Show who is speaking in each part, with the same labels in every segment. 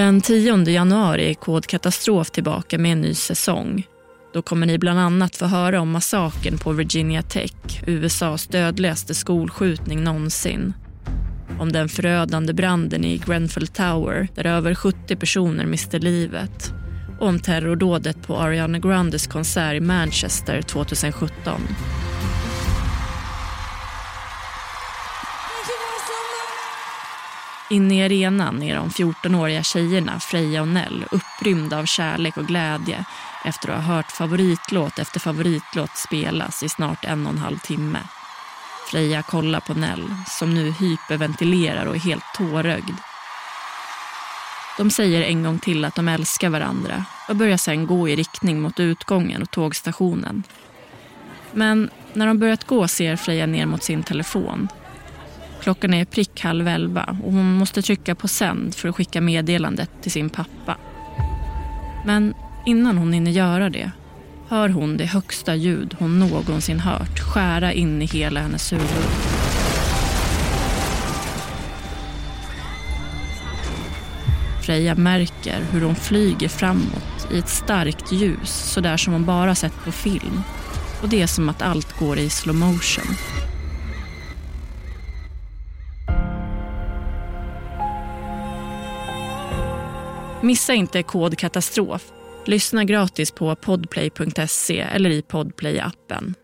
Speaker 1: Den 10 januari är Kod Katastrof tillbaka med en ny säsong. Då kommer ni bland annat få höra om massakern på Virginia Tech, USAs dödligaste skolskjutning någonsin. Om den förödande branden i Grenfell Tower där över 70 personer miste livet. Och om terrordådet på Ariana Grandes konsert i Manchester 2017. Inne i arenan är de 14-åriga tjejerna Freja och Nell upprymda av kärlek och glädje efter att ha hört favoritlåt efter favoritlåt spelas i snart en och en halv timme. Freja kollar på Nell som nu hyperventilerar och är helt tårögd. De säger en gång till att de älskar varandra och börjar sen gå i riktning mot utgången och tågstationen. Men när de börjat gå ser Freja ner mot sin telefon Klockan är prick halv elva och hon måste trycka på sänd för att skicka meddelandet till sin pappa. Men innan hon hinner göra det hör hon det högsta ljud hon någonsin hört skära in i hela hennes huvud. Freja märker hur hon flyger framåt i ett starkt ljus sådär som hon bara sett på film. Och det är som att allt går i slow motion. Missa inte kod katastrof. Lyssna gratis på podplay.se eller i podplay-appen.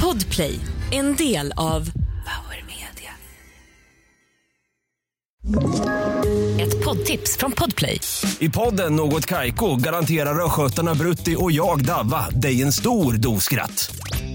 Speaker 2: Podplay, en del av Power Media. Ett poddtips från Podplay.
Speaker 3: I podden Något Kaiko garanterar östgötarna Brutti och jag, Davva, dig en stor dos skratt.